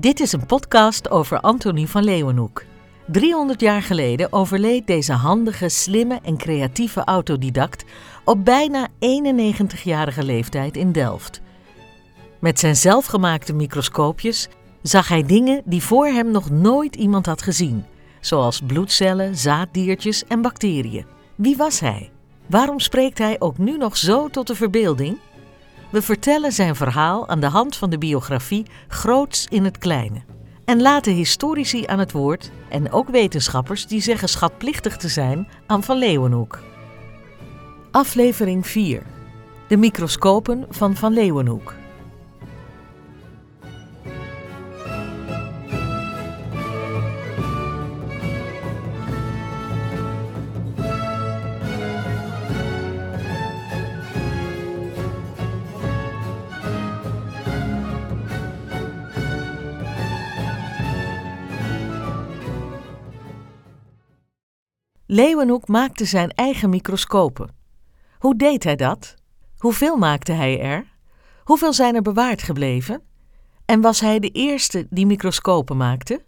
Dit is een podcast over Antonie van Leeuwenhoek. 300 jaar geleden overleed deze handige, slimme en creatieve autodidact op bijna 91-jarige leeftijd in Delft. Met zijn zelfgemaakte microscoopjes zag hij dingen die voor hem nog nooit iemand had gezien, zoals bloedcellen, zaaddiertjes en bacteriën. Wie was hij? Waarom spreekt hij ook nu nog zo tot de verbeelding? We vertellen zijn verhaal aan de hand van de biografie Groots in het Kleine. En laten historici aan het woord en ook wetenschappers die zeggen schatplichtig te zijn aan Van Leeuwenhoek. Aflevering 4. De microscopen van Van Leeuwenhoek. Leeuwenhoek maakte zijn eigen microscopen. Hoe deed hij dat? Hoeveel maakte hij er? Hoeveel zijn er bewaard gebleven? En was hij de eerste die microscopen maakte?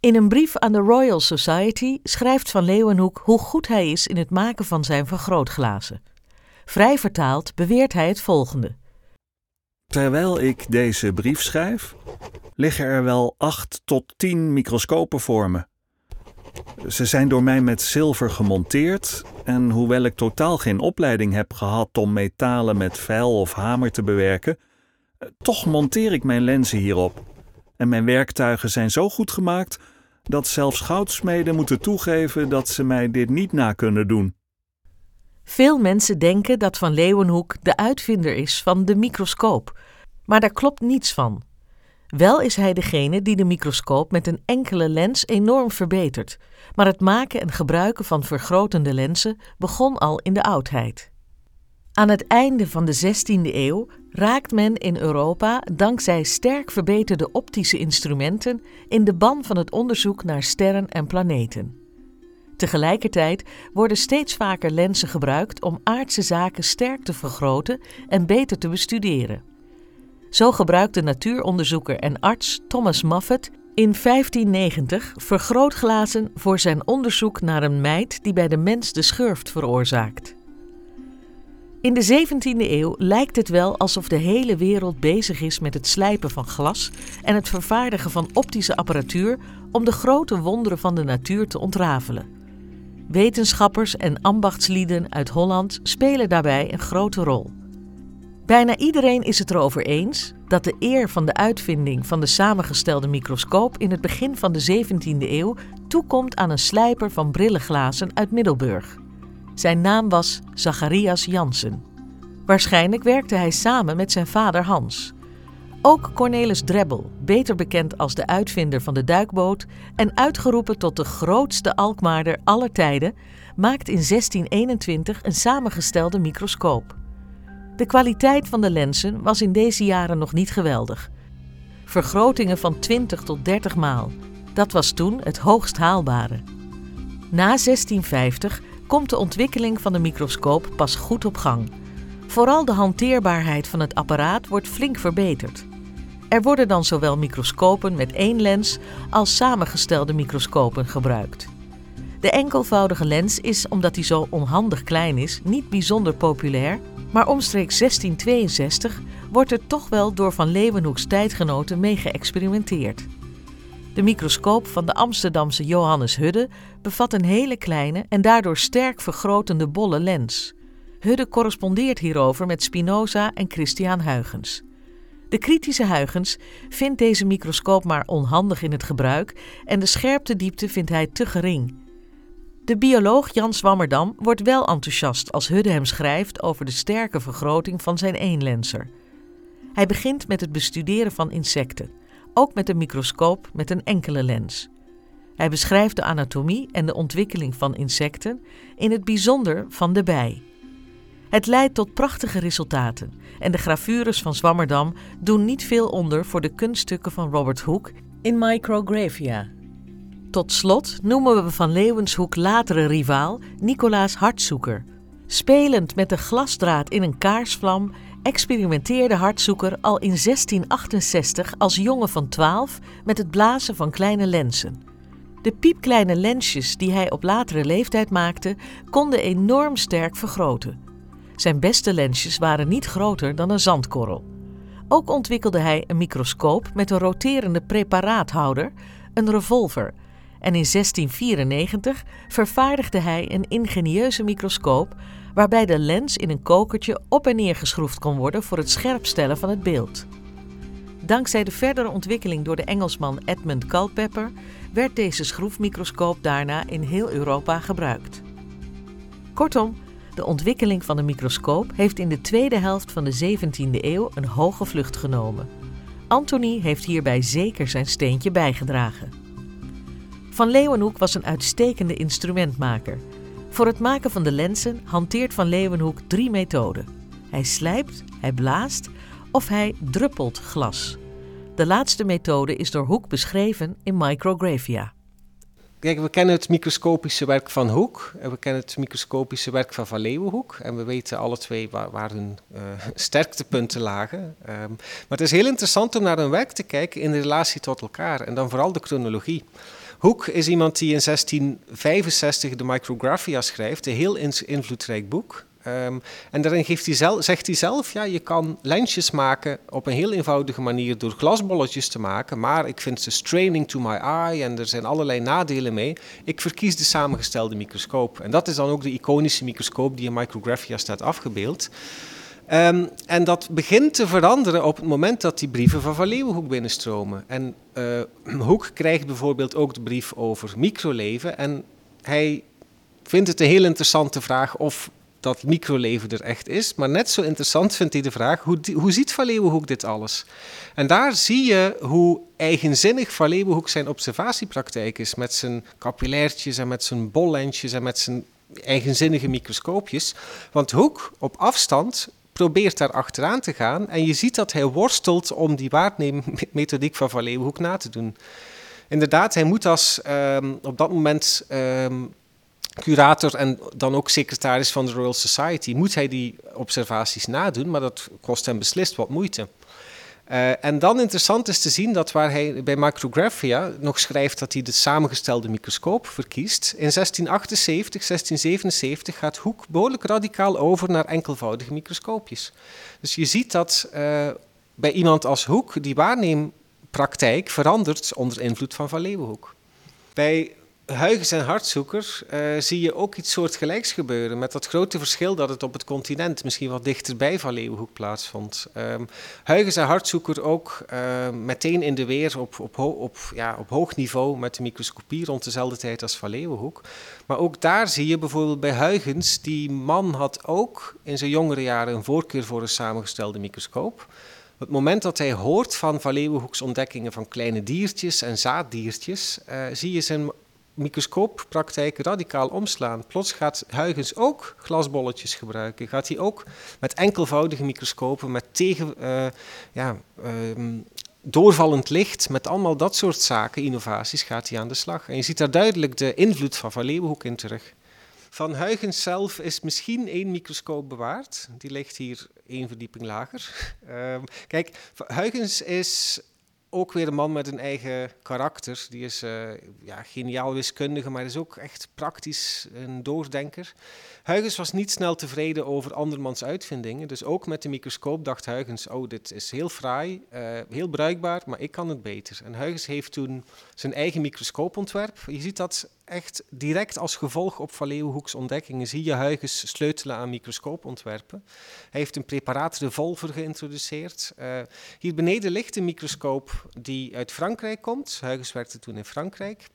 In een brief aan de Royal Society schrijft Van Leeuwenhoek hoe goed hij is in het maken van zijn vergrootglazen. Vrij vertaald beweert hij het volgende. Terwijl ik deze brief schrijf, liggen er wel acht tot tien microscopen voor me. Ze zijn door mij met zilver gemonteerd en hoewel ik totaal geen opleiding heb gehad om metalen met vijl of hamer te bewerken, toch monteer ik mijn lenzen hierop. En mijn werktuigen zijn zo goed gemaakt dat zelfs goudsmeden moeten toegeven dat ze mij dit niet na kunnen doen. Veel mensen denken dat Van Leeuwenhoek de uitvinder is van de microscoop, maar daar klopt niets van. Wel is hij degene die de microscoop met een enkele lens enorm verbetert, maar het maken en gebruiken van vergrotende lenzen begon al in de oudheid. Aan het einde van de 16e eeuw raakt men in Europa dankzij sterk verbeterde optische instrumenten in de ban van het onderzoek naar sterren en planeten. Tegelijkertijd worden steeds vaker lenzen gebruikt om aardse zaken sterk te vergroten en beter te bestuderen. Zo gebruikte natuuronderzoeker en arts Thomas Moffat in 1590 vergrootglazen voor zijn onderzoek naar een mijt die bij de mens de schurft veroorzaakt. In de 17e eeuw lijkt het wel alsof de hele wereld bezig is met het slijpen van glas en het vervaardigen van optische apparatuur om de grote wonderen van de natuur te ontrafelen. Wetenschappers en ambachtslieden uit Holland spelen daarbij een grote rol. Bijna iedereen is het erover eens dat de eer van de uitvinding van de samengestelde microscoop in het begin van de 17e eeuw toekomt aan een slijper van brillenglazen uit Middelburg. Zijn naam was Zacharias Jansen. Waarschijnlijk werkte hij samen met zijn vader Hans. Ook Cornelis Drebbel, beter bekend als de uitvinder van de duikboot en uitgeroepen tot de grootste Alkmaarder aller tijden, maakt in 1621 een samengestelde microscoop. De kwaliteit van de lenzen was in deze jaren nog niet geweldig. Vergrotingen van 20 tot 30 maal. Dat was toen het hoogst haalbare. Na 1650 komt de ontwikkeling van de microscoop pas goed op gang. Vooral de hanteerbaarheid van het apparaat wordt flink verbeterd. Er worden dan zowel microscopen met één lens als samengestelde microscopen gebruikt. De enkelvoudige lens is, omdat hij zo onhandig klein is, niet bijzonder populair maar omstreeks 1662 wordt er toch wel door Van Leeuwenhoeks tijdgenoten mee geëxperimenteerd. De microscoop van de Amsterdamse Johannes Hudde bevat een hele kleine en daardoor sterk vergrotende bolle lens. Hudde correspondeert hierover met Spinoza en Christian Huygens. De kritische Huygens vindt deze microscoop maar onhandig in het gebruik en de scherptediepte vindt hij te gering. De bioloog Jan Swammerdam wordt wel enthousiast als Hudde hem schrijft over de sterke vergroting van zijn eenlenser. Hij begint met het bestuderen van insecten, ook met een microscoop met een enkele lens. Hij beschrijft de anatomie en de ontwikkeling van insecten, in het bijzonder van de bij. Het leidt tot prachtige resultaten en de gravures van Swammerdam doen niet veel onder voor de kunststukken van Robert Hooke in Micrographia, tot slot noemen we Van Leeuwenshoek latere rivaal Nicolaas Hartzoeker. Spelend met de glasdraad in een kaarsvlam experimenteerde Hartzoeker al in 1668 als jongen van 12 met het blazen van kleine lenzen. De piepkleine lensjes die hij op latere leeftijd maakte, konden enorm sterk vergroten. Zijn beste lensjes waren niet groter dan een zandkorrel. Ook ontwikkelde hij een microscoop met een roterende preparaathouder, een revolver. En in 1694 vervaardigde hij een ingenieuze microscoop waarbij de lens in een kokertje op en neer geschroefd kon worden voor het scherpstellen van het beeld. Dankzij de verdere ontwikkeling door de Engelsman Edmund Culpeper werd deze schroefmicroscoop daarna in heel Europa gebruikt. Kortom, de ontwikkeling van de microscoop heeft in de tweede helft van de 17e eeuw een hoge vlucht genomen. Anthony heeft hierbij zeker zijn steentje bijgedragen. Van Leeuwenhoek was een uitstekende instrumentmaker. Voor het maken van de lenzen hanteert Van Leeuwenhoek drie methoden. Hij slijpt, hij blaast of hij druppelt glas. De laatste methode is door Hoek beschreven in Micrographia. Kijk, we kennen het microscopische werk van Hoek en we kennen het microscopische werk van Van Leeuwenhoek. En we weten alle twee waar, hun uh, sterktepunten lagen. Um, maar het is heel interessant om naar hun werk te kijken in relatie tot elkaar en dan vooral de chronologie. Hoek is iemand die in 1665 de Micrographia schrijft, een heel invloedrijk boek. Um, en daarin geeft hij zegt hij zelf, ja, je kan lensjes maken op een heel eenvoudige manier door glasbolletjes te maken, maar ik vind ze straining to my eye en er zijn allerlei nadelen mee. Ik verkies de samengestelde microscoop. En dat is dan ook de iconische microscoop die in Micrographia staat afgebeeld. Um, en dat begint te veranderen op het moment dat die brieven van Van Leeuwenhoek binnenstromen. En uh, Hoek krijgt bijvoorbeeld ook de brief over microleven. En hij vindt het een heel interessante vraag of dat microleven er echt is. Maar net zo interessant vindt hij de vraag, hoe, hoe ziet Van Leeuwenhoek dit alles? En daar zie je hoe eigenzinnig Van Leeuwenhoek zijn observatiepraktijk is. Met zijn capillairtjes en met zijn bollensjes en met zijn eigenzinnige microscoopjes. Want Hoek op afstand probeert daar achteraan te gaan. En je ziet dat hij worstelt om die waarnemingmethodiek van Van Leeuwenhoek na te doen. Inderdaad, hij moet als um, op dat moment um, curator en dan ook secretaris van de Royal Society, moet hij die observaties nadoen, maar dat kost hem beslist wat moeite. Uh, en dan interessant is te zien dat waar hij bij Micrographia nog schrijft dat hij de samengestelde microscoop verkiest, in 1678, 1677 gaat Hoek behoorlijk radicaal over naar enkelvoudige microscoopjes. Dus je ziet dat uh, bij iemand als Hoek die waarneempraktijk verandert onder invloed van Van Leeuwenhoek. Bij Huygens en Hartzoeker uh, zie je ook iets soortgelijks gebeuren. Met dat grote verschil dat het op het continent misschien wat dichterbij van Leeuwenhoek plaatsvond. Um, Huygens en Hartzoeker ook uh, meteen in de weer op, op, op, ja, op hoog niveau met de microscopie rond dezelfde tijd als van. Maar ook daar zie je bijvoorbeeld bij Huygens, die man had ook in zijn jongere jaren een voorkeur voor een samengestelde microscoop. Op het moment dat hij hoort van Van ontdekkingen van kleine diertjes en zaaddiertjes, uh, zie je zijn microscooppraktijk radicaal omslaan. Plots gaat Huygens ook glasbolletjes gebruiken. Gaat hij ook met enkelvoudige microscopen, met tegen, uh, ja, uh, doorvallend licht, met allemaal dat soort zaken, innovaties, gaat hij aan de slag. En je ziet daar duidelijk de invloed van Van Leeuwenhoek in terug. Van Huygens zelf is misschien één microscoop bewaard. Die ligt hier één verdieping lager. Uh, kijk, Huygens is ook weer een man met een eigen karakter. Die is uh, ja, geniaal wiskundige, maar is ook echt praktisch een doordenker. Huygens was niet snel tevreden over andermans uitvindingen. Dus ook met de microscoop dacht Huygens, oh, dit is heel fraai, uh, heel bruikbaar, maar ik kan het beter. En Huygens heeft toen zijn eigen microscoopontwerp. Je ziet dat echt direct als gevolg op Van Leeuwenhoeks ontdekkingen zie je Huygens sleutelen aan microscoopontwerpen. Hij heeft een preparaatrevolver geïntroduceerd. Uh, hier beneden ligt een microscoop die uit Frankrijk komt. Huygens werkte toen in Frankrijk.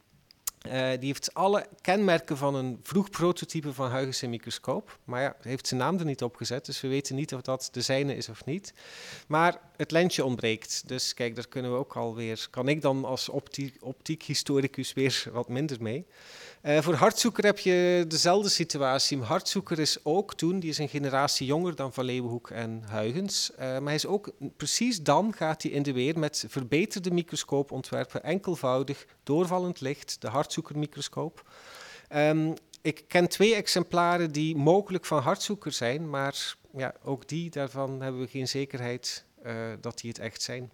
Uh, die heeft alle kenmerken van een vroeg prototype van Huygens microscoop. Maar ja, heeft zijn naam er niet op gezet, dus we weten niet of dat de zijne is of niet. Maar het lensje ontbreekt. Dus kijk, daar kunnen we ook alweer. Kan ik dan als optiek, optiekhistoricus weer wat minder mee? Uh, voor Hartzoeker heb je dezelfde situatie. Hartzoeker is ook toen, die is een generatie jonger dan Van Leeuwenhoek en Huygens. Uh, maar hij is ook, precies dan gaat hij in de weer met verbeterde microscoopontwerpen, enkelvoudig, doorvallend licht, de Hartzoeker-microscoop. Um, ik ken twee exemplaren die mogelijk van Hartzoeker zijn, maar ja, ook die, daarvan hebben we geen zekerheid uh, dat die het echt zijn.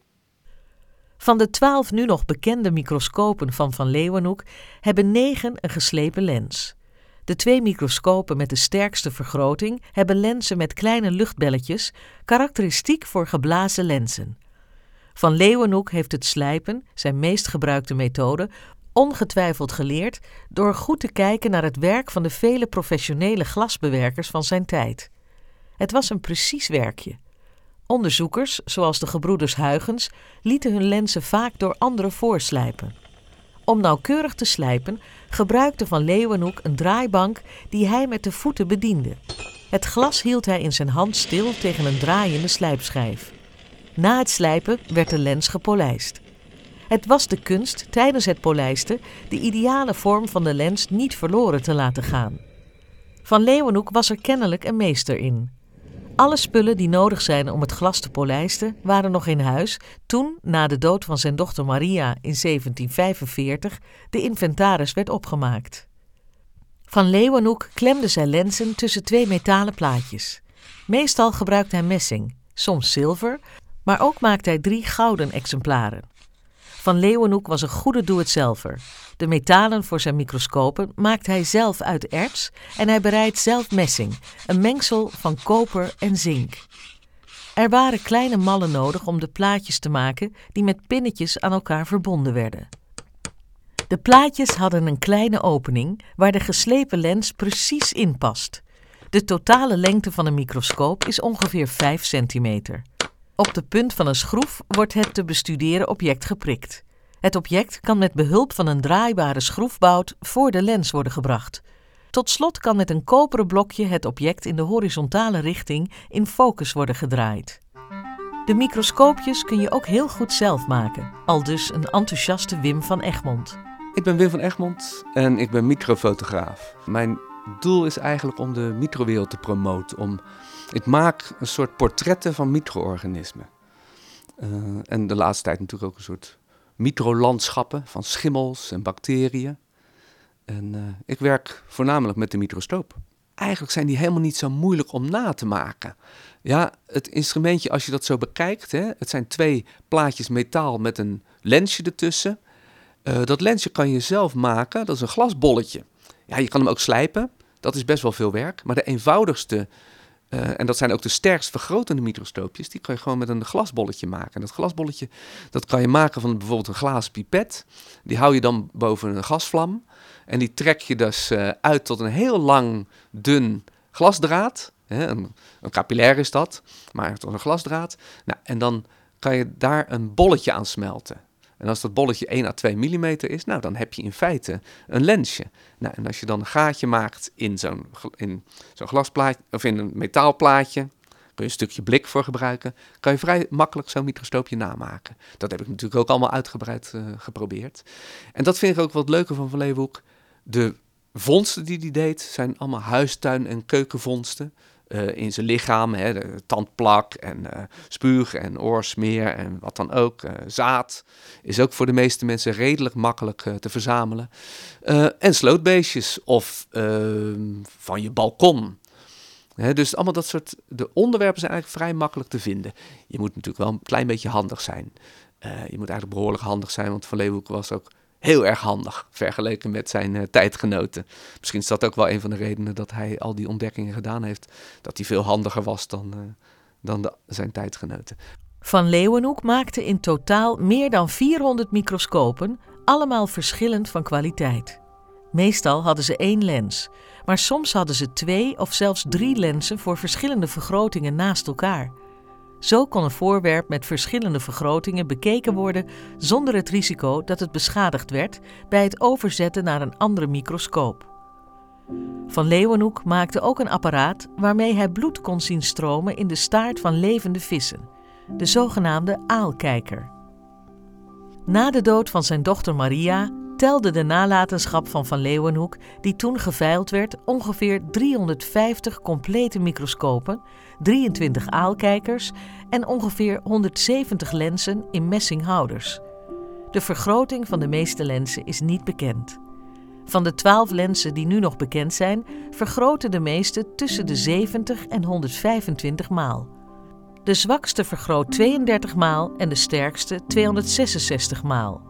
Van de twaalf nu nog bekende microscopen van Van Leeuwenhoek hebben negen een geslepen lens. De twee microscopen met de sterkste vergroting hebben lenzen met kleine luchtbelletjes, karakteristiek voor geblazen lenzen. Van Leeuwenhoek heeft het slijpen, zijn meest gebruikte methode, ongetwijfeld geleerd door goed te kijken naar het werk van de vele professionele glasbewerkers van zijn tijd. Het was een precies werkje. Onderzoekers, zoals de gebroeders Huygens, lieten hun lenzen vaak door anderen voorslijpen. Om nauwkeurig te slijpen gebruikte Van Leeuwenhoek een draaibank die hij met de voeten bediende. Het glas hield hij in zijn hand stil tegen een draaiende slijpschijf. Na het slijpen werd de lens gepolijst. Het was de kunst tijdens het polijsten de ideale vorm van de lens niet verloren te laten gaan. Van Leeuwenhoek was er kennelijk een meester in. Alle spullen die nodig zijn om het glas te polijsten waren nog in huis toen, na de dood van zijn dochter Maria in 1745, de inventaris werd opgemaakt. Van Leeuwenhoek klemde zijn lenzen tussen twee metalen plaatjes. Meestal gebruikte hij messing, soms zilver, maar ook maakte hij drie gouden exemplaren. Van Leeuwenhoek was een goede doe-het-zelver. De metalen voor zijn microscopen maakt hij zelf uit erts en hij bereidt zelf messing, een mengsel van koper en zink. Er waren kleine mallen nodig om de plaatjes te maken die met pinnetjes aan elkaar verbonden werden. De plaatjes hadden een kleine opening waar de geslepen lens precies in past. De totale lengte van een microscoop is ongeveer 5 centimeter. Op de punt van een schroef wordt het te bestuderen object geprikt. Het object kan met behulp van een draaibare schroefbout voor de lens worden gebracht. Tot slot kan met een koperen blokje het object in de horizontale richting in focus worden gedraaid. De microscoopjes kun je ook heel goed zelf maken, al dus een enthousiaste Wim van Egmond. Ik ben Wim van Egmond en ik ben microfotograaf. Mijn doel is eigenlijk om de microwereld te promoten. Om, ik maak een soort portretten van micro-organismen. Uh, en de laatste tijd natuurlijk ook een soort microlandschappen van schimmels en bacteriën. En uh, ik werk voornamelijk met de microscoop. Eigenlijk zijn die helemaal niet zo moeilijk om na te maken. Ja, het instrumentje, als je dat zo bekijkt, hè, het zijn twee plaatjes metaal met een lensje ertussen. Uh, dat lensje kan je zelf maken, dat is een glasbolletje. Ja, je kan hem ook slijpen, dat is best wel veel werk. Maar de eenvoudigste uh, en dat zijn ook de sterkst vergrotende microscoopjes. Die kan je gewoon met een glasbolletje maken. En dat glasbolletje dat kan je maken van bijvoorbeeld een glazen pipet. Die hou je dan boven een gasvlam. En die trek je dus uh, uit tot een heel lang, dun glasdraad. Hè, een, een capillair is dat, maar tot een glasdraad. Nou, en dan kan je daar een bolletje aan smelten. En als dat bolletje 1 à 2 mm is, nou, dan heb je in feite een lensje. Nou, en als je dan een gaatje maakt in zo'n, in zo'n glasplaatje of in een metaalplaatje, kun je een stukje blik voor gebruiken, kan je vrij makkelijk zo'n microscoopje namaken. Dat heb ik natuurlijk ook allemaal uitgebreid uh, geprobeerd. En dat vind ik ook wat leuker van Van Leeuwenhoek. De vondsten die hij deed zijn allemaal huistuin- en keukenvondsten. Uh, in zijn lichaam. Hè, tandplak en uh, spuug en oorsmeer en wat dan ook. Uh, zaad is ook voor de meeste mensen redelijk makkelijk te verzamelen. en slootbeestjes of ehm, van je balkon. Dus allemaal dat soort de onderwerpen zijn eigenlijk vrij makkelijk te vinden. Je moet natuurlijk wel een klein beetje handig zijn. je moet eigenlijk behoorlijk handig zijn, want Van Leeuwenhoek was ook heel erg handig vergeleken met zijn uh, tijdgenoten. Misschien is dat ook wel een van de redenen dat hij al die ontdekkingen gedaan heeft. Dat hij veel handiger was dan, uh, dan zijn tijdgenoten. Van Leeuwenhoek maakte in totaal meer dan 400 microscopen, allemaal verschillend van kwaliteit. Meestal hadden ze één lens, maar soms hadden ze twee of zelfs drie lenzen voor verschillende vergrotingen naast elkaar. Zo kon een voorwerp met verschillende vergrotingen bekeken worden zonder het risico dat het beschadigd werd bij het overzetten naar een andere microscoop. Van Leeuwenhoek maakte ook een apparaat waarmee hij bloed kon zien stromen in de staart van levende vissen, de zogenaamde aalkijker. Na de dood van zijn dochter Maria telde de nalatenschap van Van Leeuwenhoek, die toen geveild werd, ongeveer 350 complete microscopen, 23 aalkijkers en ongeveer 170 lenzen in messinghouders. De vergroting van de meeste lenzen is niet bekend. Van de 12 lenzen die nu nog bekend zijn, vergroten de meeste tussen de 70 en 125 maal. De zwakste vergroot 32 maal en de sterkste 266 maal.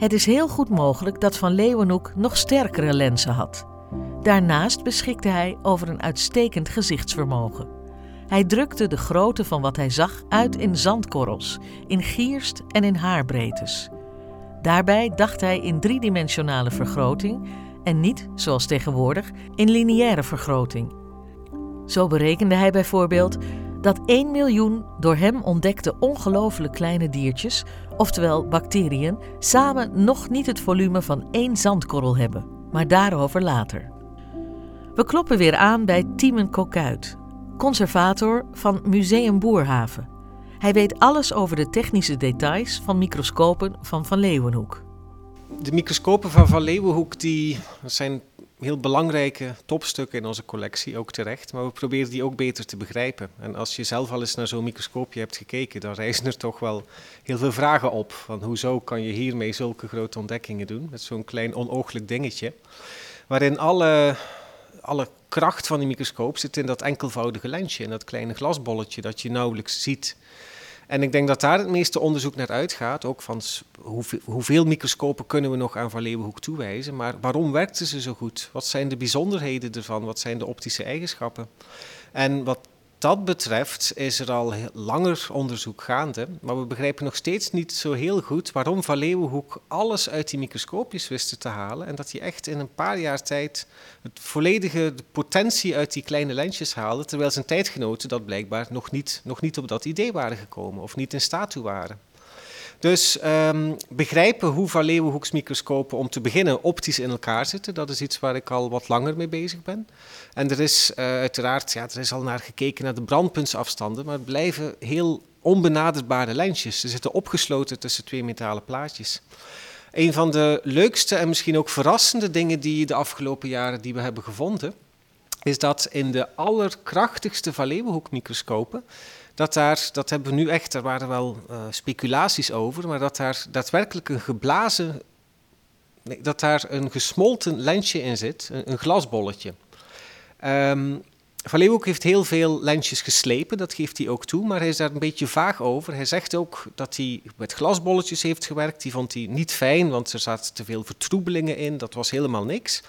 Het is heel goed mogelijk dat Van Leeuwenhoek nog sterkere lenzen had. Daarnaast beschikte hij over een uitstekend gezichtsvermogen. Hij drukte de grootte van wat hij zag uit in zandkorrels, in gierst en in haarbreedtes. Daarbij dacht hij in driedimensionale vergroting en niet, zoals tegenwoordig, in lineaire vergroting. Zo berekende hij bijvoorbeeld dat 1 miljoen door hem ontdekte ongelooflijk kleine diertjes, oftewel bacteriën, samen nog niet het volume van één zandkorrel hebben, maar daarover later. We kloppen weer aan bij Tiemen Kokuit, conservator van Museum Boerhaven. Hij weet alles over de technische details van microscopen van Van Leeuwenhoek. De microscopen van Van Leeuwenhoek die zijn heel belangrijke topstukken in onze collectie, ook terecht. Maar we proberen die ook beter te begrijpen. En als je zelf al eens naar zo'n microscoopje hebt gekeken, dan rijzen er toch wel heel veel vragen op. Van hoezo kan je hiermee zulke grote ontdekkingen doen? Met zo'n klein onooglijk dingetje. Waarin alle, alle kracht van die microscoop zit in dat enkelvoudige lensje, in dat kleine glasbolletje dat je nauwelijks ziet. En ik denk dat daar het meeste onderzoek naar uitgaat. Ook van hoeveel, hoeveel microscopen kunnen we nog aan Van Leeuwenhoek toewijzen. Maar waarom werkten ze zo goed? Wat zijn de bijzonderheden ervan? Wat zijn de optische eigenschappen? En wat dat betreft is er al langer onderzoek gaande, maar we begrijpen nog steeds niet zo heel goed waarom Van Leeuwenhoek alles uit die microscoopjes wist te halen en dat hij echt in een paar jaar tijd het volledige potentie uit die kleine lensjes haalde, terwijl zijn tijdgenoten dat blijkbaar nog niet, nog niet op dat idee waren gekomen of niet in staat toe waren. Dus um, begrijpen hoe Van Leeuwenhoeks microscopen om te beginnen optisch in elkaar zitten, dat is iets waar ik al wat langer mee bezig ben. En er is uh, uiteraard, ja, er is al naar gekeken naar de brandpuntsafstanden, maar het blijven heel onbenaderbare lensjes. Ze zitten opgesloten tussen twee metalen plaatjes. Een van de leukste en misschien ook verrassende dingen die de afgelopen jaren die we hebben gevonden, is dat in de allerkrachtigste Van Leeuwenhoek microscopen dat daar, dat hebben we nu echt, er waren wel uh, speculaties over, maar dat daar daadwerkelijk een geblazen, nee, dat daar een gesmolten lensje in zit, een, een glasbolletje. Um, Van Leeuwenhoek heeft heel veel lensjes geslepen, dat geeft hij ook toe, maar hij is daar een beetje vaag over. Hij zegt ook dat hij met glasbolletjes heeft gewerkt, die vond hij niet fijn, want er zaten te veel vertroebelingen in, dat was helemaal niks.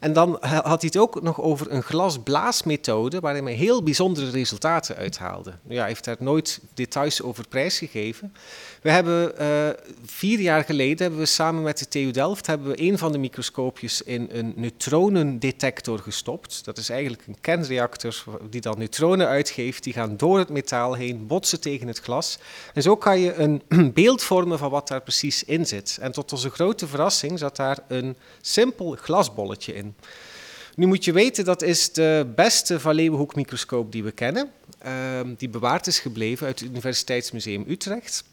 En dan had hij het ook nog over een glasblaasmethode waarin hij heel bijzondere resultaten uithaalde. Ja, hij heeft daar nooit details over prijsgegeven. We hebben uh, vier jaar geleden hebben we samen met de TU Delft hebben we een van de microscoopjes in een neutronendetector gestopt. Dat is eigenlijk een kernreactor die dan neutronen uitgeeft. Die gaan door het metaal heen, botsen tegen het glas. En zo kan je een beeld vormen van wat daar precies in zit. En tot onze grote verrassing zat daar een simpel glasbolletje in. Nu moet je weten, dat is de beste Van Leeuwenhoek microscoop die we kennen. Uh, die bewaard is gebleven uit het Universiteitsmuseum Utrecht.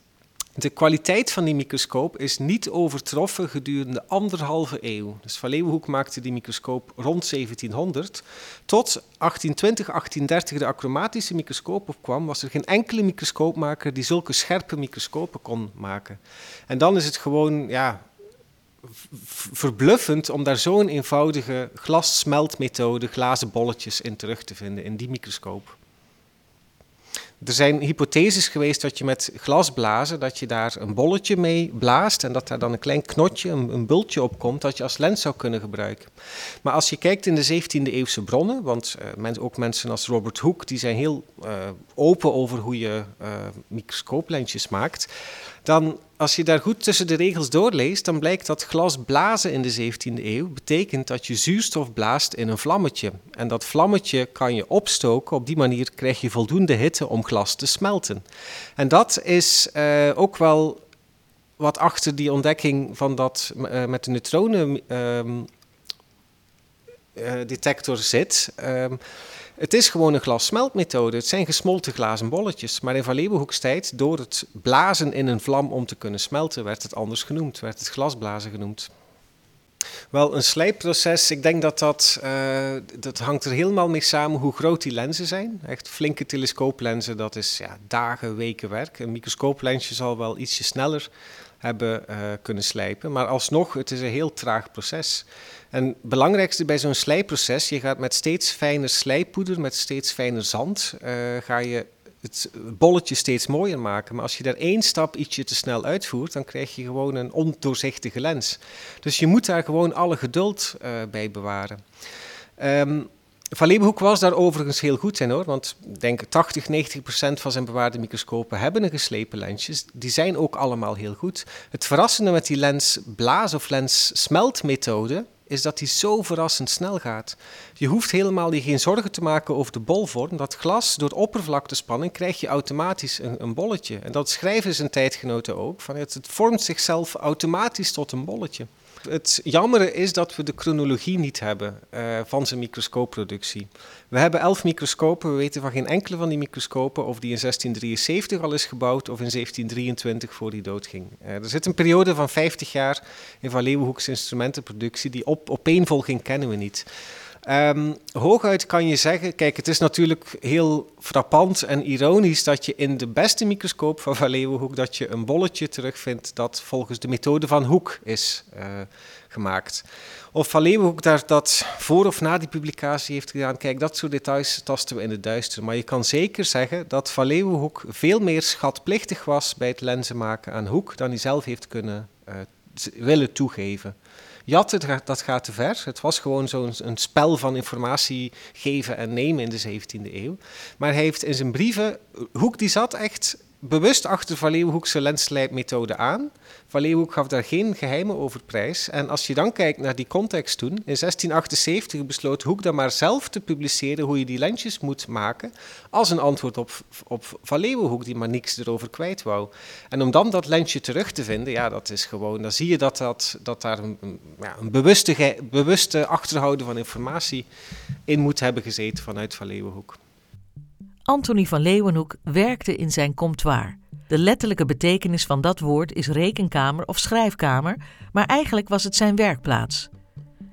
De kwaliteit van die microscoop is niet overtroffen gedurende anderhalve eeuw. Dus Van Leeuwenhoek maakte die microscoop rond 1700. Tot 1820, 1830 de achromatische microscoop opkwam, was er geen enkele microscoopmaker die zulke scherpe microscopen kon maken. En dan is het gewoon ja, verbluffend om daar zo'n eenvoudige glassmeltmethode, glazen bolletjes in terug te vinden in die microscoop. Er zijn hypotheses geweest dat je met glasblazen, dat je daar een bolletje mee blaast en dat daar dan een klein knotje, een, bultje op komt, dat je als lens zou kunnen gebruiken. Maar als je kijkt in de 17e eeuwse bronnen, want uh, ook mensen als Robert Hooke, die zijn heel uh, open over hoe je uh, microscooplensjes maakt, dan als je daar goed tussen de regels doorleest, dan blijkt dat glas blazen in de 17e eeuw betekent dat je zuurstof blaast in een vlammetje. En dat vlammetje kan je opstoken, op die manier krijg je voldoende hitte om glas te smelten. En dat is uh, ook wel wat achter die ontdekking van dat uh, met de neutronendetector ehm, uh, zit. Het is gewoon een glassmeltmethode. Het zijn gesmolten glazen bolletjes. Maar in Van Leeuwenhoeks tijd, door het blazen in een vlam om te kunnen smelten, werd het anders genoemd. Werd het glasblazen genoemd. Wel, een slijpproces, ik denk dat dat, uh, dat hangt er helemaal mee samen hoe groot die lenzen zijn. Echt flinke telescooplenzen, dat is ja, dagen, weken werk. Een microscooplensje zal wel ietsje sneller hebben kunnen slijpen. Maar alsnog, het is een heel traag proces. En het belangrijkste bij zo'n slijproces, je gaat met steeds fijner slijpoeder, met steeds fijner zand, ga je het bolletje steeds mooier maken. Maar als je daar één stap ietsje te snel uitvoert, dan krijg je gewoon een ondoorzichtige lens. Dus je moet daar gewoon alle geduld uh, bij bewaren. Um, van Leeuwenhoek was daar overigens heel goed in hoor, want ik denk 80, 90 procent van zijn bewaarde microscopen hebben een geslepen lensjes. Die zijn ook allemaal heel goed. Het verrassende met die lens blaas- of lens smeltmethode is dat die zo verrassend snel gaat. Je hoeft helemaal je geen zorgen te maken over de bolvorm. Dat glas, door oppervlaktespanning, krijg je automatisch een, een bolletje. En dat schrijven zijn tijdgenoten ook. Van het vormt zichzelf automatisch tot een bolletje. Het jammere is dat we de chronologie niet hebben uh, van zijn microscoopproductie. We hebben elf microscopen, we weten van geen enkele van die microscopen of die in 1673 al is gebouwd of in 1723 voor hij doodging. Uh, er zit een periode van 50 jaar in Van Leeuwenhoek's instrumentenproductie, die op, opeenvolging kennen we niet. Um, hooguit kan je zeggen, kijk, het is natuurlijk heel frappant en ironisch dat je in de beste microscoop van Van Leeuwenhoek dat je een bolletje terugvindt dat volgens de methode van Hoek is uh, gemaakt. Of Van Leeuwenhoek daar dat voor of na die publicatie heeft gedaan, kijk, dat soort details tasten we in het duister. Maar je kan zeker zeggen dat Van Leeuwenhoek veel meer schatplichtig was bij het lenzen maken aan Hoek dan hij zelf heeft kunnen uh, willen toegeven. Jatten, dat gaat te ver. Het was gewoon zo'n spel van informatie geven en nemen in de 17e eeuw. Maar hij heeft in zijn brieven, Hoek die zat echt bewust achter Van Leeuwenhoekse lensslijpmethode aan. Van Leeuwenhoek gaf daar geen geheimen over prijs. En als je dan kijkt naar die context toen, in 1678 besloot Hoek dan maar zelf te publiceren hoe je die lensjes moet maken, als een antwoord op, op Van Leeuwenhoek, die maar niks erover kwijt wou. En om dan dat lensje terug te vinden, ja, dat is gewoon, dan zie je dat, dat, dat daar een, ja, een bewuste, bewuste achterhouden van informatie in moet hebben gezeten vanuit Van Leeuwenhoek. Antonie van Leeuwenhoek werkte in zijn comptoir. De letterlijke betekenis van dat woord is rekenkamer of schrijfkamer, maar eigenlijk was het zijn werkplaats.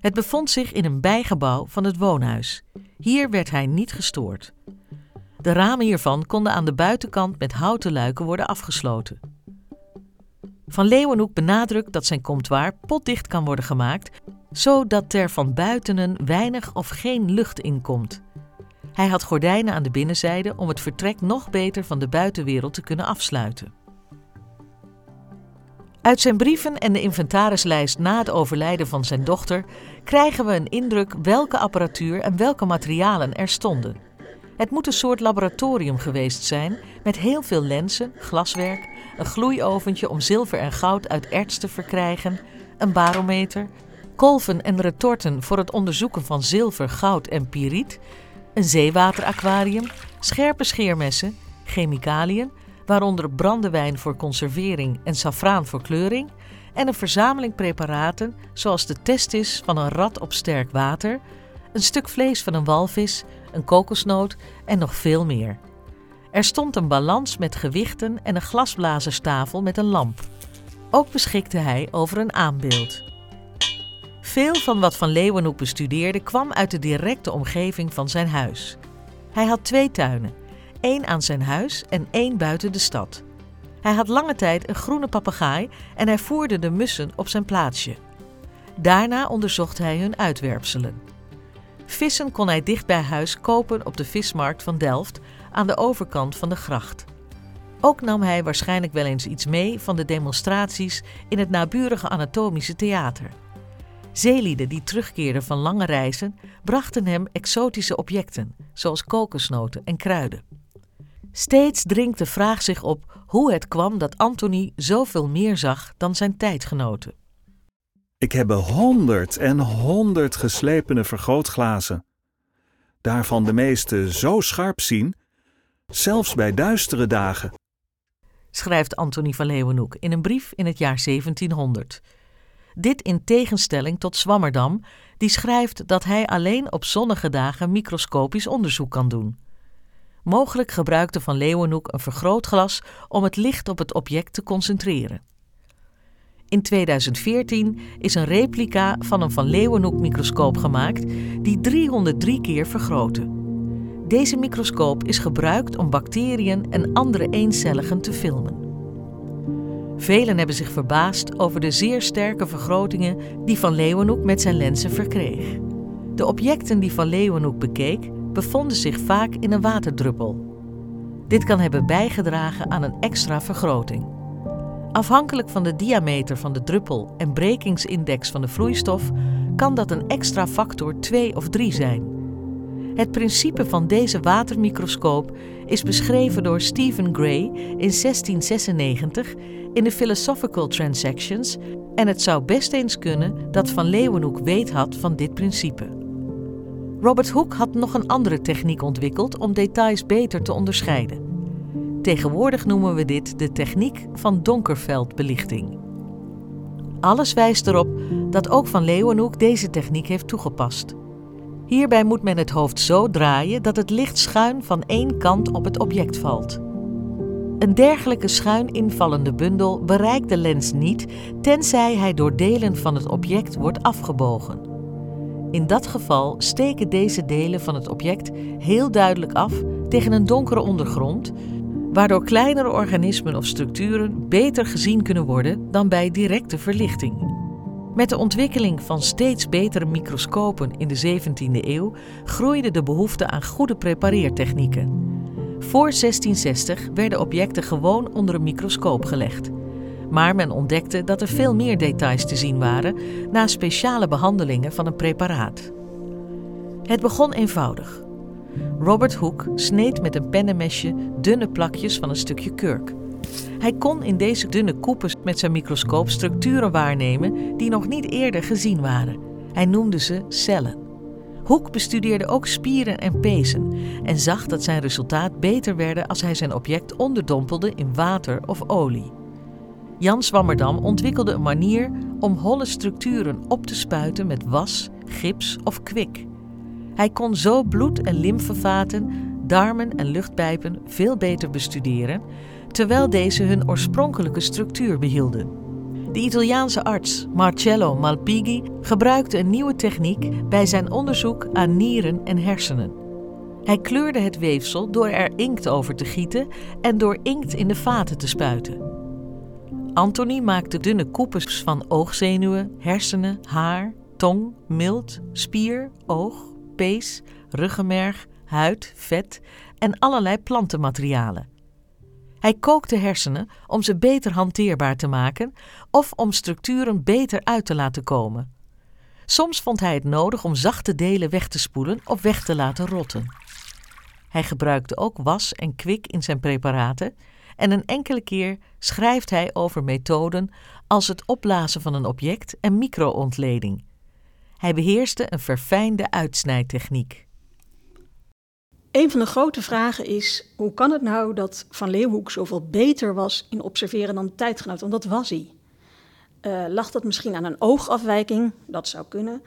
Het bevond zich in een bijgebouw van het woonhuis. Hier werd hij niet gestoord. De ramen hiervan konden aan de buitenkant met houten luiken worden afgesloten. Van Leeuwenhoek benadrukt dat zijn comptoir potdicht kan worden gemaakt, zodat er van buitenen weinig of geen lucht inkomt. Hij had gordijnen aan de binnenzijde om het vertrek nog beter van de buitenwereld te kunnen afsluiten. Uit zijn brieven en de inventarislijst na het overlijden van zijn dochter krijgen we een indruk welke apparatuur en welke materialen er stonden. Het moet een soort laboratorium geweest zijn met heel veel lenzen, glaswerk, een gloeioventje om zilver en goud uit erts te verkrijgen, een barometer, kolven en retorten voor het onderzoeken van zilver, goud en piriet, een zeewateraquarium, scherpe scheermessen, chemicaliën, waaronder brandewijn voor conservering en safraan voor kleuring, en een verzameling preparaten zoals de testis van een rat op sterk water, een stuk vlees van een walvis, een kokosnoot en nog veel meer. Er stond een balans met gewichten en een glasblazerstafel met een lamp. Ook beschikte hij over een aanbeeld. Veel van wat Van Leeuwenhoek bestudeerde kwam uit de directe omgeving van zijn huis. Hij had twee tuinen, één aan zijn huis en één buiten de stad. Hij had lange tijd een groene papegaai en hij voerde de mussen op zijn plaatsje. Daarna onderzocht hij hun uitwerpselen. Vissen kon hij dicht bij huis kopen op de vismarkt van Delft aan de overkant van de gracht. Ook nam hij waarschijnlijk wel eens iets mee van de demonstraties in het naburige Anatomische Theater. Zeelieden die terugkeerden van lange reizen brachten hem exotische objecten, zoals kokosnoten en kruiden. Steeds dringt de vraag zich op hoe het kwam dat Anthony zoveel meer zag dan zijn tijdgenoten. Ik heb honderd en honderd geslepene vergrootglazen. Daarvan de meeste zo scherp zien, zelfs bij duistere dagen. Schrijft Anthony van Leeuwenhoek in een brief in het jaar 1700. Dit in tegenstelling tot Swammerdam, die schrijft dat hij alleen op zonnige dagen microscopisch onderzoek kan doen. Mogelijk gebruikte Van Leeuwenhoek een vergrootglas om het licht op het object te concentreren. In 2014 is een replica van een Van Leeuwenhoek microscoop gemaakt die 303 keer vergrootte. Deze microscoop is gebruikt om bacteriën en andere eencelligen te filmen. Velen hebben zich verbaasd over de zeer sterke vergrotingen die Van Leeuwenhoek met zijn lenzen verkreeg. De objecten die Van Leeuwenhoek bekeek bevonden zich vaak in een waterdruppel. Dit kan hebben bijgedragen aan een extra vergroting. Afhankelijk van de diameter van de druppel en brekingsindex van de vloeistof kan dat een extra factor 2 of 3 zijn. Het principe van deze watermicroscoop is beschreven door Stephen Gray in 1696 in de Philosophical Transactions en het zou best eens kunnen dat Van Leeuwenhoek weet had van dit principe. Robert Hooke had nog een andere techniek ontwikkeld om details beter te onderscheiden. Tegenwoordig noemen we dit de techniek van donkerveldbelichting. Alles wijst erop dat ook Van Leeuwenhoek deze techniek heeft toegepast. Hierbij moet men het hoofd zo draaien dat het licht schuin van één kant op het object valt. Een dergelijke schuin invallende bundel bereikt de lens niet tenzij hij door delen van het object wordt afgebogen. In dat geval steken deze delen van het object heel duidelijk af tegen een donkere ondergrond, waardoor kleinere organismen of structuren beter gezien kunnen worden dan bij directe verlichting. Met de ontwikkeling van steeds betere microscopen in de 17e eeuw groeide de behoefte aan goede prepareertechnieken. Voor 1660 werden objecten gewoon onder een microscoop gelegd. Maar men ontdekte dat er veel meer details te zien waren na speciale behandelingen van een preparaat. Het begon eenvoudig. Robert Hooke sneed met een pennenmesje dunne plakjes van een stukje kurk. Hij kon in deze dunne koepels met zijn microscoop structuren waarnemen die nog niet eerder gezien waren. Hij noemde ze cellen. Hoek bestudeerde ook spieren en pezen en zag dat zijn resultaat beter werden als hij zijn object onderdompelde in water of olie. Jan Swammerdam ontwikkelde een manier om holle structuren op te spuiten met was, gips of kwik. Hij kon zo bloed- en lymfevaten, darmen en luchtpijpen veel beter bestuderen, terwijl deze hun oorspronkelijke structuur behielden. De Italiaanse arts Marcello Malpighi gebruikte een nieuwe techniek bij zijn onderzoek aan nieren en hersenen. Hij kleurde het weefsel door er inkt over te gieten en door inkt in de vaten te spuiten. Anthony maakte dunne koepels van oogzenuwen, hersenen, haar, tong, milt, spier, oog, pees, ruggenmerg, huid, vet en allerlei plantenmaterialen. Hij kookte hersenen om ze beter hanteerbaar te maken of om structuren beter uit te laten komen. Soms vond hij het nodig om zachte delen weg te spoelen of weg te laten rotten. Hij gebruikte ook was en kwik in zijn preparaten en een enkele keer schrijft hij over methoden als het opblazen van een object en microontleding. Hij beheerste een verfijnde uitsnijtechniek. Een van de grote vragen is: hoe kan het nou dat Van Leeuwenhoek zoveel beter was in observeren dan de tijdgenoot? Want dat was hij. Uh, lag dat misschien aan een oogafwijking? Dat zou kunnen.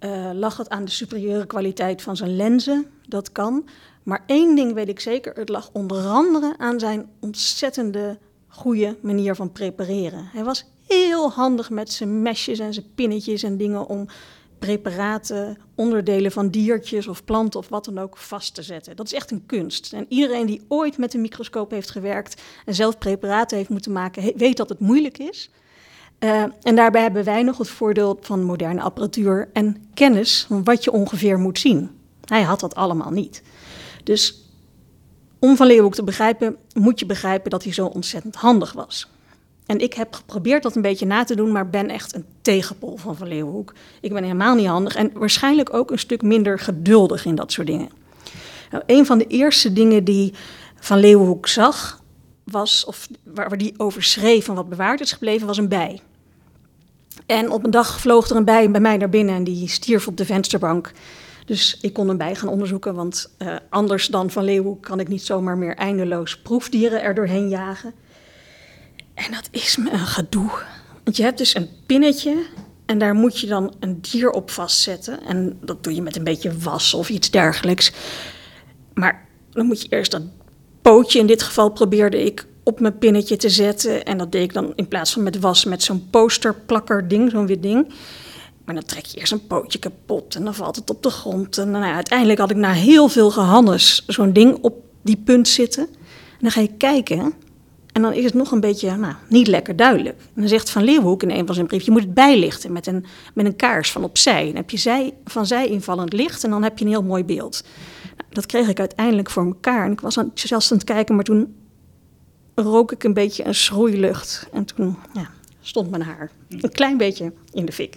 Uh, lag het aan de superieure kwaliteit van zijn lenzen? Dat kan. Maar één ding weet ik zeker: het lag onder andere aan zijn ontzettende goede manier van prepareren. Hij was heel handig met zijn mesjes en zijn pinnetjes en dingen om preparaten, onderdelen van diertjes of planten of wat dan ook vast te zetten. Dat is echt een kunst. En iedereen die ooit met een microscoop heeft gewerkt en zelf preparaten heeft moeten maken, weet dat het moeilijk is. Uh, en daarbij hebben wij nog het voordeel van moderne apparatuur en kennis van wat je ongeveer moet zien. Hij had dat allemaal niet. Dus om Van Leeuwenhoek te begrijpen, moet je begrijpen dat hij zo ontzettend handig was. En ik heb geprobeerd dat een beetje na te doen, maar ben echt een tegenpol van Van Leeuwenhoek. Ik ben helemaal niet handig en waarschijnlijk ook een stuk minder geduldig in dat soort dingen. Nou, een van de eerste dingen die Van Leeuwenhoek zag, was, of waar, die over schreef van wat bewaard is gebleven, was een bij. En op een dag vloog er een bij bij mij naar binnen en die stierf op de vensterbank. Dus ik kon hem bij gaan onderzoeken, want uh, anders dan Van Leeuwenhoek kan ik niet zomaar meer eindeloos proefdieren er doorheen jagen. En dat is me een gedoe. Want je hebt dus een pinnetje en daar moet je dan een dier op vastzetten. En dat doe je met een beetje was of iets dergelijks. Maar dan moet je eerst dat pootje, in dit geval probeerde ik op mijn pinnetje te zetten. En dat deed ik dan in plaats van met was met zo'n posterplakker ding, zo'n wit ding. Maar dan trek je eerst een pootje kapot en dan valt het op de grond. En nou uiteindelijk had ik na heel veel gehannes zo'n ding op die punt zitten. En dan ga je kijken En dan is het nog een beetje nou, niet lekker duidelijk. En dan zegt Van Leeuwenhoek in een van zijn brieven... je moet het bijlichten met een, met een kaars van opzij. Dan heb je zij, van zij invallend licht en dan heb je een heel mooi beeld. Nou, dat kreeg ik uiteindelijk voor elkaar. En ik was aan, zelfs aan het kijken, maar toen rook ik een beetje een schroeilucht. En toen ja, stond mijn haar een klein beetje in de fik.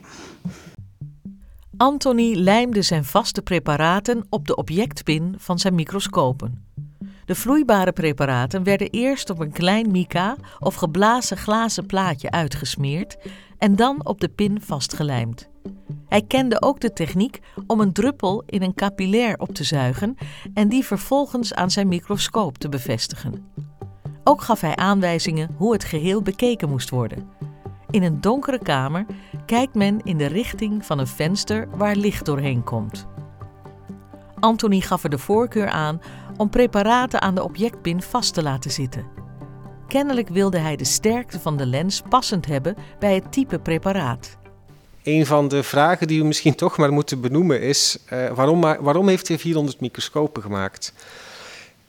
Anthony lijmde zijn vaste preparaten op de objectpin van zijn microscopen. De vloeibare preparaten werden eerst op een klein mica of geblazen glazen plaatje uitgesmeerd en dan op de pin vastgelijmd. Hij kende ook de techniek om een druppel in een capillair op te zuigen en die vervolgens aan zijn microscoop te bevestigen. Ook gaf hij aanwijzingen hoe het geheel bekeken moest worden. In een donkere kamer kijkt men in de richting van een venster waar licht doorheen komt. Anthony gaf er de voorkeur aan om preparaten aan de objectpin vast te laten zitten. Kennelijk wilde hij de sterkte van de lens passend hebben bij het type preparaat. Een van de vragen die we misschien toch maar moeten benoemen is: uh, waarom, waarom heeft hij 400 microscopen gemaakt?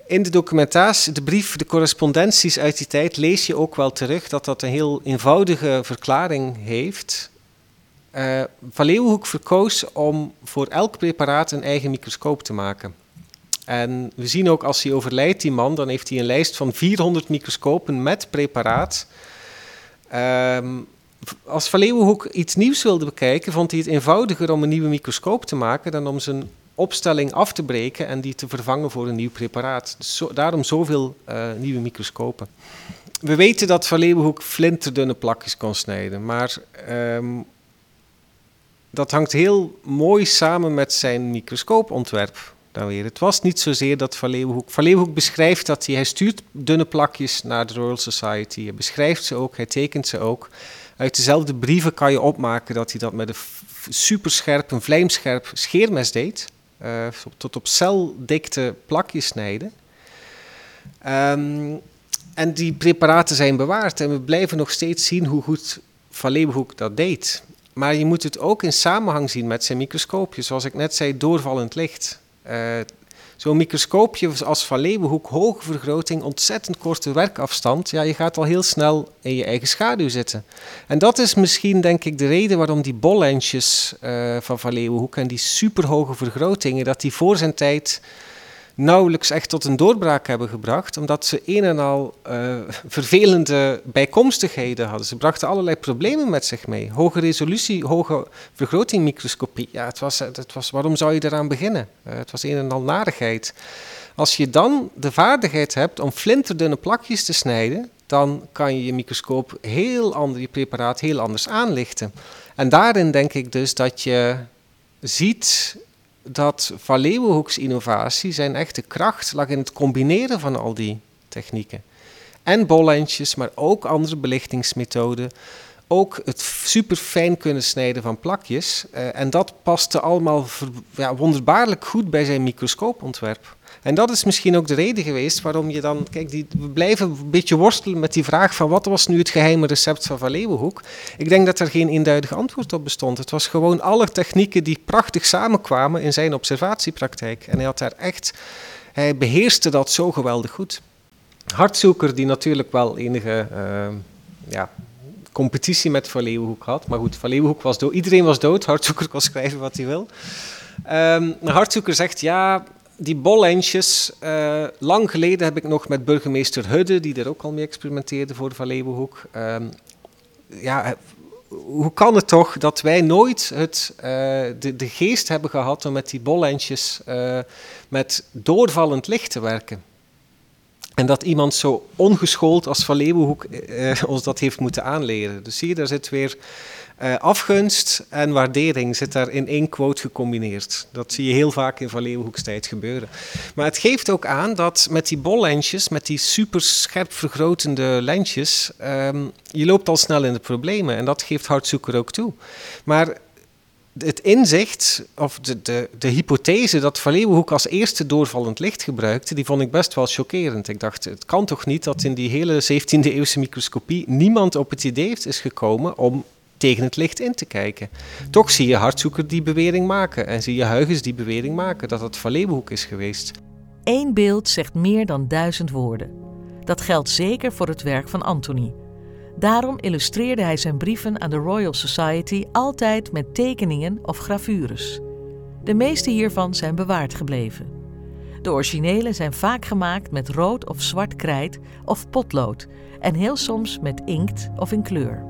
In de documentatie, de brief, de correspondenties uit die tijd lees je ook wel terug dat dat een heel eenvoudige verklaring heeft. Uh, Van Leeuwenhoek verkoos om voor elk preparaat een eigen microscoop te maken. En we zien ook als hij overlijdt, die man, dan heeft hij een lijst van 400 microscopen met preparaat. Um, als Van Leeuwenhoek iets nieuws wilde bekijken, vond hij het eenvoudiger om een nieuwe microscoop te maken dan om zijn opstelling af te breken en die te vervangen voor een nieuw preparaat. Dus daarom zoveel uh, nieuwe microscopen. We weten dat Van Leeuwenhoek flinterdunne plakjes kon snijden, maar um, dat hangt heel mooi samen met zijn microscoopontwerp. Dan weer. Het was niet zozeer dat Van Leeuwenhoek... Van Leeuwenhoek beschrijft dat hij... Hij stuurt dunne plakjes naar de Royal Society. Hij beschrijft ze ook, hij tekent ze ook. Uit dezelfde brieven kan je opmaken dat hij dat met een superscherp, een vlijmscherp scheermes deed. Uh, tot op celdikte plakjes snijden. Um, en die preparaten zijn bewaard en we blijven nog steeds zien hoe goed Van Leeuwenhoek dat deed. Maar je moet het ook in samenhang zien met zijn microscoopje. Zoals ik net zei, doorvallend licht. Uh, Zo'n microscoopje als van Leeuwenhoek, hoge vergroting, ontzettend korte werkafstand. Ja, je gaat al heel snel in je eigen schaduw zitten. En dat is misschien, denk ik, de reden waarom die bollensjes uh, van Van Leeuwenhoek en die superhoge vergrotingen, dat die voor zijn tijd nauwelijks echt tot een doorbraak hebben gebracht, omdat ze een en al uh, vervelende bijkomstigheden hadden. Ze brachten allerlei problemen met zich mee. Hoge resolutie, hoge vergrotingmicroscopie. Ja, het was, het was, waarom zou je eraan beginnen? Uh, het was een en al narigheid. Als je dan de vaardigheid hebt om flinterdunne plakjes te snijden, dan kan je je microscoop heel anders, je preparaat heel anders aanlichten. En daarin denk ik dus dat je ziet dat Van innovatie, zijn echte kracht, lag in het combineren van al die technieken. En bollentjes, maar ook andere belichtingsmethoden. Ook het super fijn kunnen snijden van plakjes. Uh, en dat paste allemaal ja, wonderbaarlijk goed bij zijn microscoopontwerp. En dat is misschien ook de reden geweest waarom je dan... Kijk, die, we blijven een beetje worstelen met die vraag van wat was nu het geheime recept van Van Leeuwenhoek? Ik denk dat er geen eenduidig antwoord op bestond. Het was gewoon alle technieken die prachtig samenkwamen in zijn observatiepraktijk. En hij had daar echt... Hij beheerste dat zo geweldig goed. Hartzoeker, die natuurlijk wel enige... Uh, ja, competitie met Van Leeuwenhoek had. Maar goed, Van Leeuwenhoek was dood. Iedereen was dood. Hartzoeker kon schrijven wat hij wil. Um, Hartzoeker zegt, ja, die bollensjes, uh, lang geleden heb ik nog met burgemeester Hudde, die er ook al mee experimenteerde voor Van Leeuwenhoek. Uh, ja, hoe kan het toch dat wij nooit het, uh, de, de, geest hebben gehad om met die bollensjes uh, met doorvallend licht te werken? En dat iemand zo ongeschoold als Van Leeuwenhoek ons dat heeft moeten aanleren. Dus zie je, daar zit weer uh, afgunst en waardering zit daar in één quote gecombineerd. Dat zie je heel vaak in Van Leeuwenhoeks tijd gebeuren. Maar het geeft ook aan dat met die bollensjes, met die super scherp vergrotende lensjes, um, je loopt al snel in de problemen. En dat geeft Hartzoeker ook toe. Maar het inzicht, of de, de, de hypothese dat Van Leeuwenhoek als eerste doorvallend licht gebruikte, die vond ik best wel chockerend. Ik dacht, het kan toch niet dat in die hele 17e eeuwse microscopie niemand op het idee is gekomen om tegen het licht in te kijken. Toch zie je Hartzoeker die bewering maken en zie je Huygens die bewering maken dat het Van is geweest. Eén beeld zegt meer dan duizend woorden. Dat geldt zeker voor het werk van Antony. Daarom illustreerde hij zijn brieven aan de Royal Society altijd met tekeningen of gravures. De meeste hiervan zijn bewaard gebleven. De originele zijn vaak gemaakt met rood of zwart krijt of potlood en heel soms met inkt of in kleur.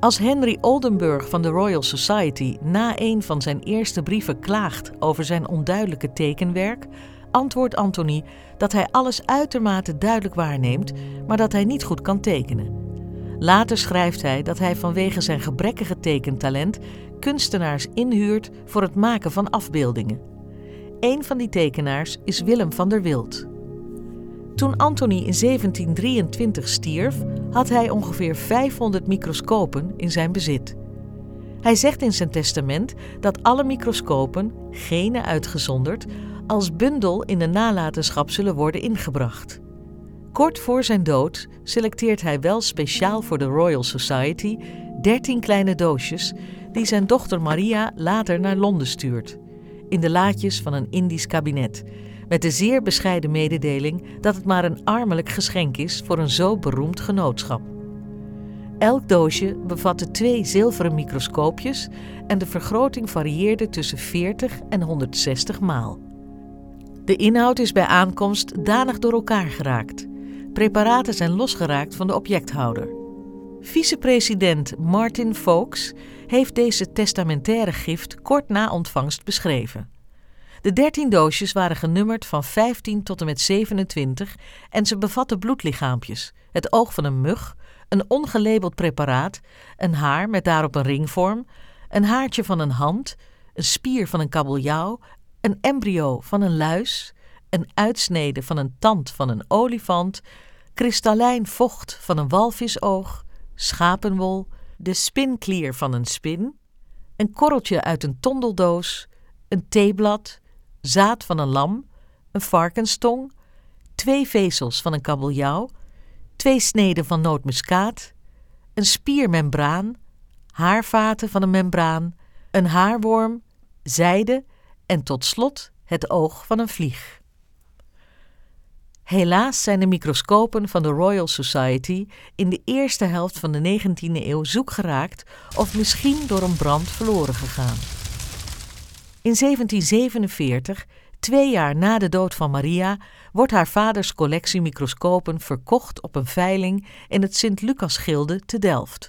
Als Henry Oldenburg van de Royal Society na een van zijn eerste brieven klaagt over zijn onduidelijke tekenwerk, antwoordt Anthony dat hij alles uitermate duidelijk waarneemt, maar dat hij niet goed kan tekenen. Later schrijft hij dat hij vanwege zijn gebrekkige tekentalent kunstenaars inhuurt voor het maken van afbeeldingen. Een van die tekenaars is Willem van der Wild. Toen Anthony in 1723 stierf, had hij ongeveer 500 microscopen in zijn bezit. Hij zegt in zijn testament dat alle microscopen, gene uitgezonderd, als bundel in de nalatenschap zullen worden ingebracht. Kort voor zijn dood selecteert hij wel speciaal voor de Royal Society 13 kleine doosjes die zijn dochter Maria later naar Londen stuurt, in de laadjes van een Indisch kabinet, met de zeer bescheiden mededeling dat het maar een armelijk geschenk is voor een zo beroemd genootschap. Elk doosje bevatte twee zilveren microscoopjes en de vergroting varieerde tussen 40 en 160 maal. De inhoud is bij aankomst danig door elkaar geraakt. Preparaten zijn losgeraakt van de objecthouder. Vicepresident Martin Foulkes heeft deze testamentaire gift kort na ontvangst beschreven. De dertien doosjes waren genummerd van 15 tot en met 27 en ze bevatten bloedlichaampjes, het oog van een mug, een ongelabeld preparaat, een haar met daarop een ringvorm, een haartje van een hand, een spier van een kabeljauw, een embryo van een luis, een uitsnede van een tand van een olifant, kristallijn vocht van een walvisoog, schapenwol, de spinklier van een spin, een korreltje uit een tondeldoos, een theeblad, zaad van een lam, een varkenstong, twee vezels van een kabeljauw, twee sneden van nootmuskaat, een spiermembraan, haarvaten van een membraan, een haarworm, zijde en tot slot het oog van een vlieg. Helaas zijn de microscopen van de Royal Society in de eerste helft van de 19e eeuw zoek geraakt of misschien door een brand verloren gegaan. In 1747, twee jaar na de dood van Maria, wordt haar vaders collectie microscopen verkocht op een veiling in het Sint-Lucas-gilde te Delft.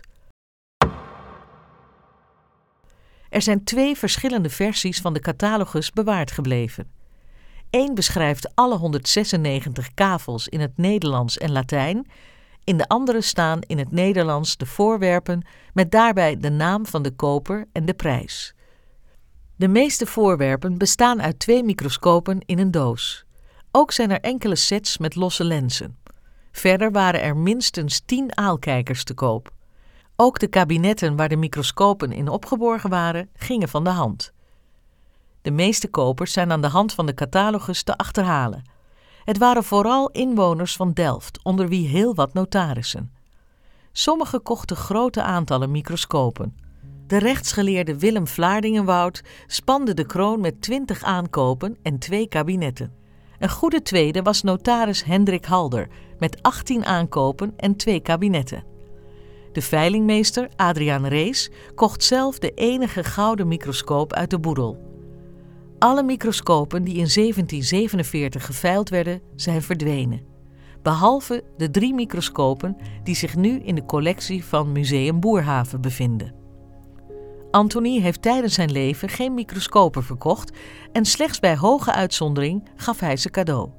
Er zijn twee verschillende versies van de catalogus bewaard gebleven. Eén beschrijft alle 196 kavels in het Nederlands en Latijn. In de andere staan in het Nederlands de voorwerpen met daarbij de naam van de koper en de prijs. De meeste voorwerpen bestaan uit twee microscopen in een doos. Ook zijn er enkele sets met losse lenzen. Verder waren er minstens 10 aalkijkers te koop. Ook de kabinetten waar de microscopen in opgeborgen waren, gingen van de hand. De meeste kopers zijn aan de hand van de catalogus te achterhalen. Het waren vooral inwoners van Delft, onder wie heel wat notarissen. Sommigen kochten grote aantallen microscopen. De rechtsgeleerde Willem Vlaardingenwoud spande de kroon met twintig aankopen en twee kabinetten. Een goede tweede was notaris Hendrik Halder met 18 aankopen en twee kabinetten. De veilingmeester Adriaan Rees kocht zelf de enige gouden microscoop uit de boedel. Alle microscopen die in 1747 geveild werden, zijn verdwenen. Behalve de drie microscopen die zich nu in de collectie van Museum Boerhaven bevinden. Anthony heeft tijdens zijn leven geen microscopen verkocht en slechts bij hoge uitzondering gaf hij ze cadeau.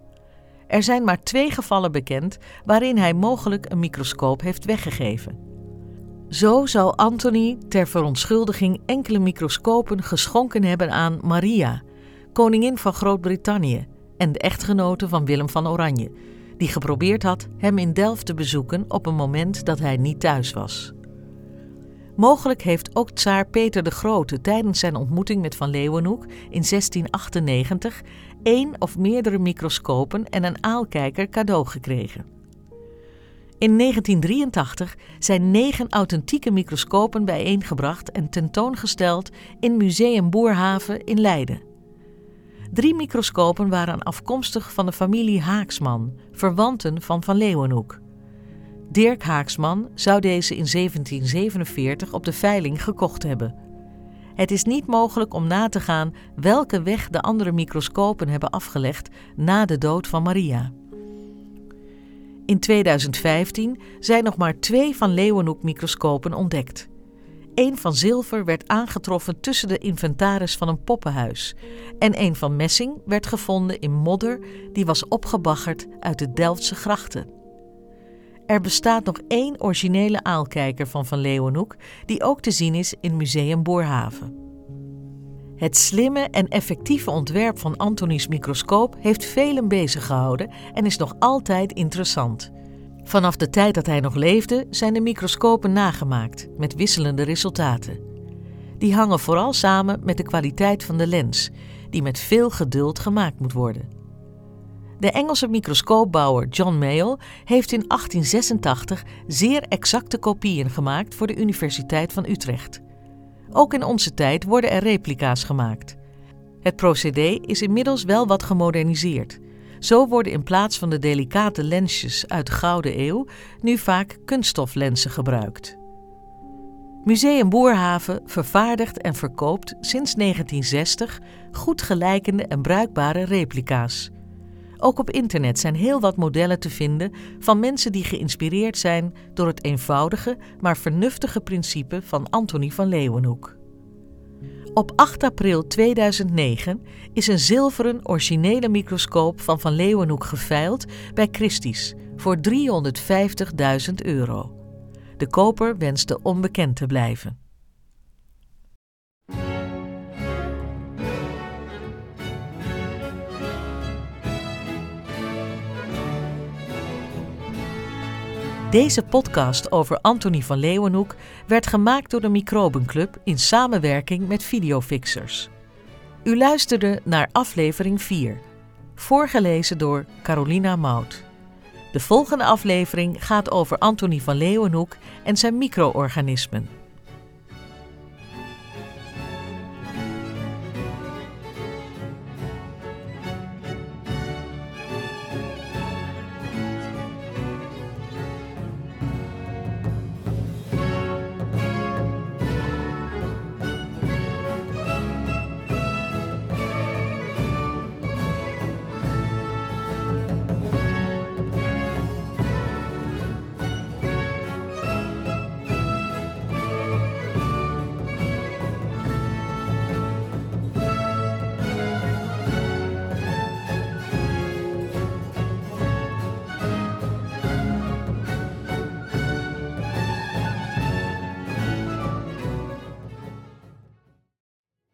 Er zijn maar twee gevallen bekend waarin hij mogelijk een microscoop heeft weggegeven. Zo zou Anthony ter verontschuldiging enkele microscopen geschonken hebben aan Maria, koningin van Groot-Brittannië en de echtgenote van Willem van Oranje, die geprobeerd had hem in Delft te bezoeken op een moment dat hij niet thuis was. Mogelijk heeft ook tsaar Peter de Grote tijdens zijn ontmoeting met Van Leeuwenhoek in 1698 één of meerdere microscopen en een aalkijker cadeau gekregen. In 1983 zijn negen authentieke microscopen bijeengebracht en tentoongesteld in Museum Boerhaven in Leiden. Drie microscopen waren afkomstig van de familie Haaksman, verwanten van Van Leeuwenhoek. Dirk Haaksman zou deze in 1747 op de veiling gekocht hebben. Het is niet mogelijk om na te gaan welke weg de andere microscopen hebben afgelegd na de dood van Maria. In 2015 zijn nog maar twee van Leeuwenhoek-microscopen ontdekt. Eén van zilver werd aangetroffen tussen de inventaris van een poppenhuis. En een van messing werd gevonden in modder die was opgebaggerd uit de Delftse grachten. Er bestaat nog één originele aalkijker van Van Leeuwenhoek, die ook te zien is in Museum Boerhaven. Het slimme en effectieve ontwerp van Antonies microscoop heeft velen beziggehouden en is nog altijd interessant. Vanaf de tijd dat hij nog leefde zijn de microscopen nagemaakt, met wisselende resultaten. Die hangen vooral samen met de kwaliteit van de lens, die met veel geduld gemaakt moet worden. De Engelse microscoopbouwer John Mayall heeft in 1886 zeer exacte kopieën gemaakt voor de Universiteit van Utrecht. Ook in onze tijd worden er replica's gemaakt. Het procedé is inmiddels wel wat gemoderniseerd. Zo worden in plaats van de delicate lensjes uit de Gouden Eeuw nu vaak kunststoflenzen gebruikt. Museum Boerhaven vervaardigt en verkoopt sinds 1960 goed gelijkende en bruikbare replica's. Ook op internet zijn heel wat modellen te vinden van mensen die geïnspireerd zijn door het eenvoudige maar vernuftige principe van Antonie van Leeuwenhoek. Op 8 april 2009 is een zilveren originele microscoop van Van Leeuwenhoek geveild bij Christie's voor 350.000 euro. De koper wenste onbekend te blijven. Deze podcast over Antonie van Leeuwenhoek werd gemaakt door de Microbenclub in samenwerking met Videofixers. U luisterde naar aflevering 4, voorgelezen door Carolina Mout. De volgende aflevering gaat over Antonie van Leeuwenhoek en zijn micro-organismen.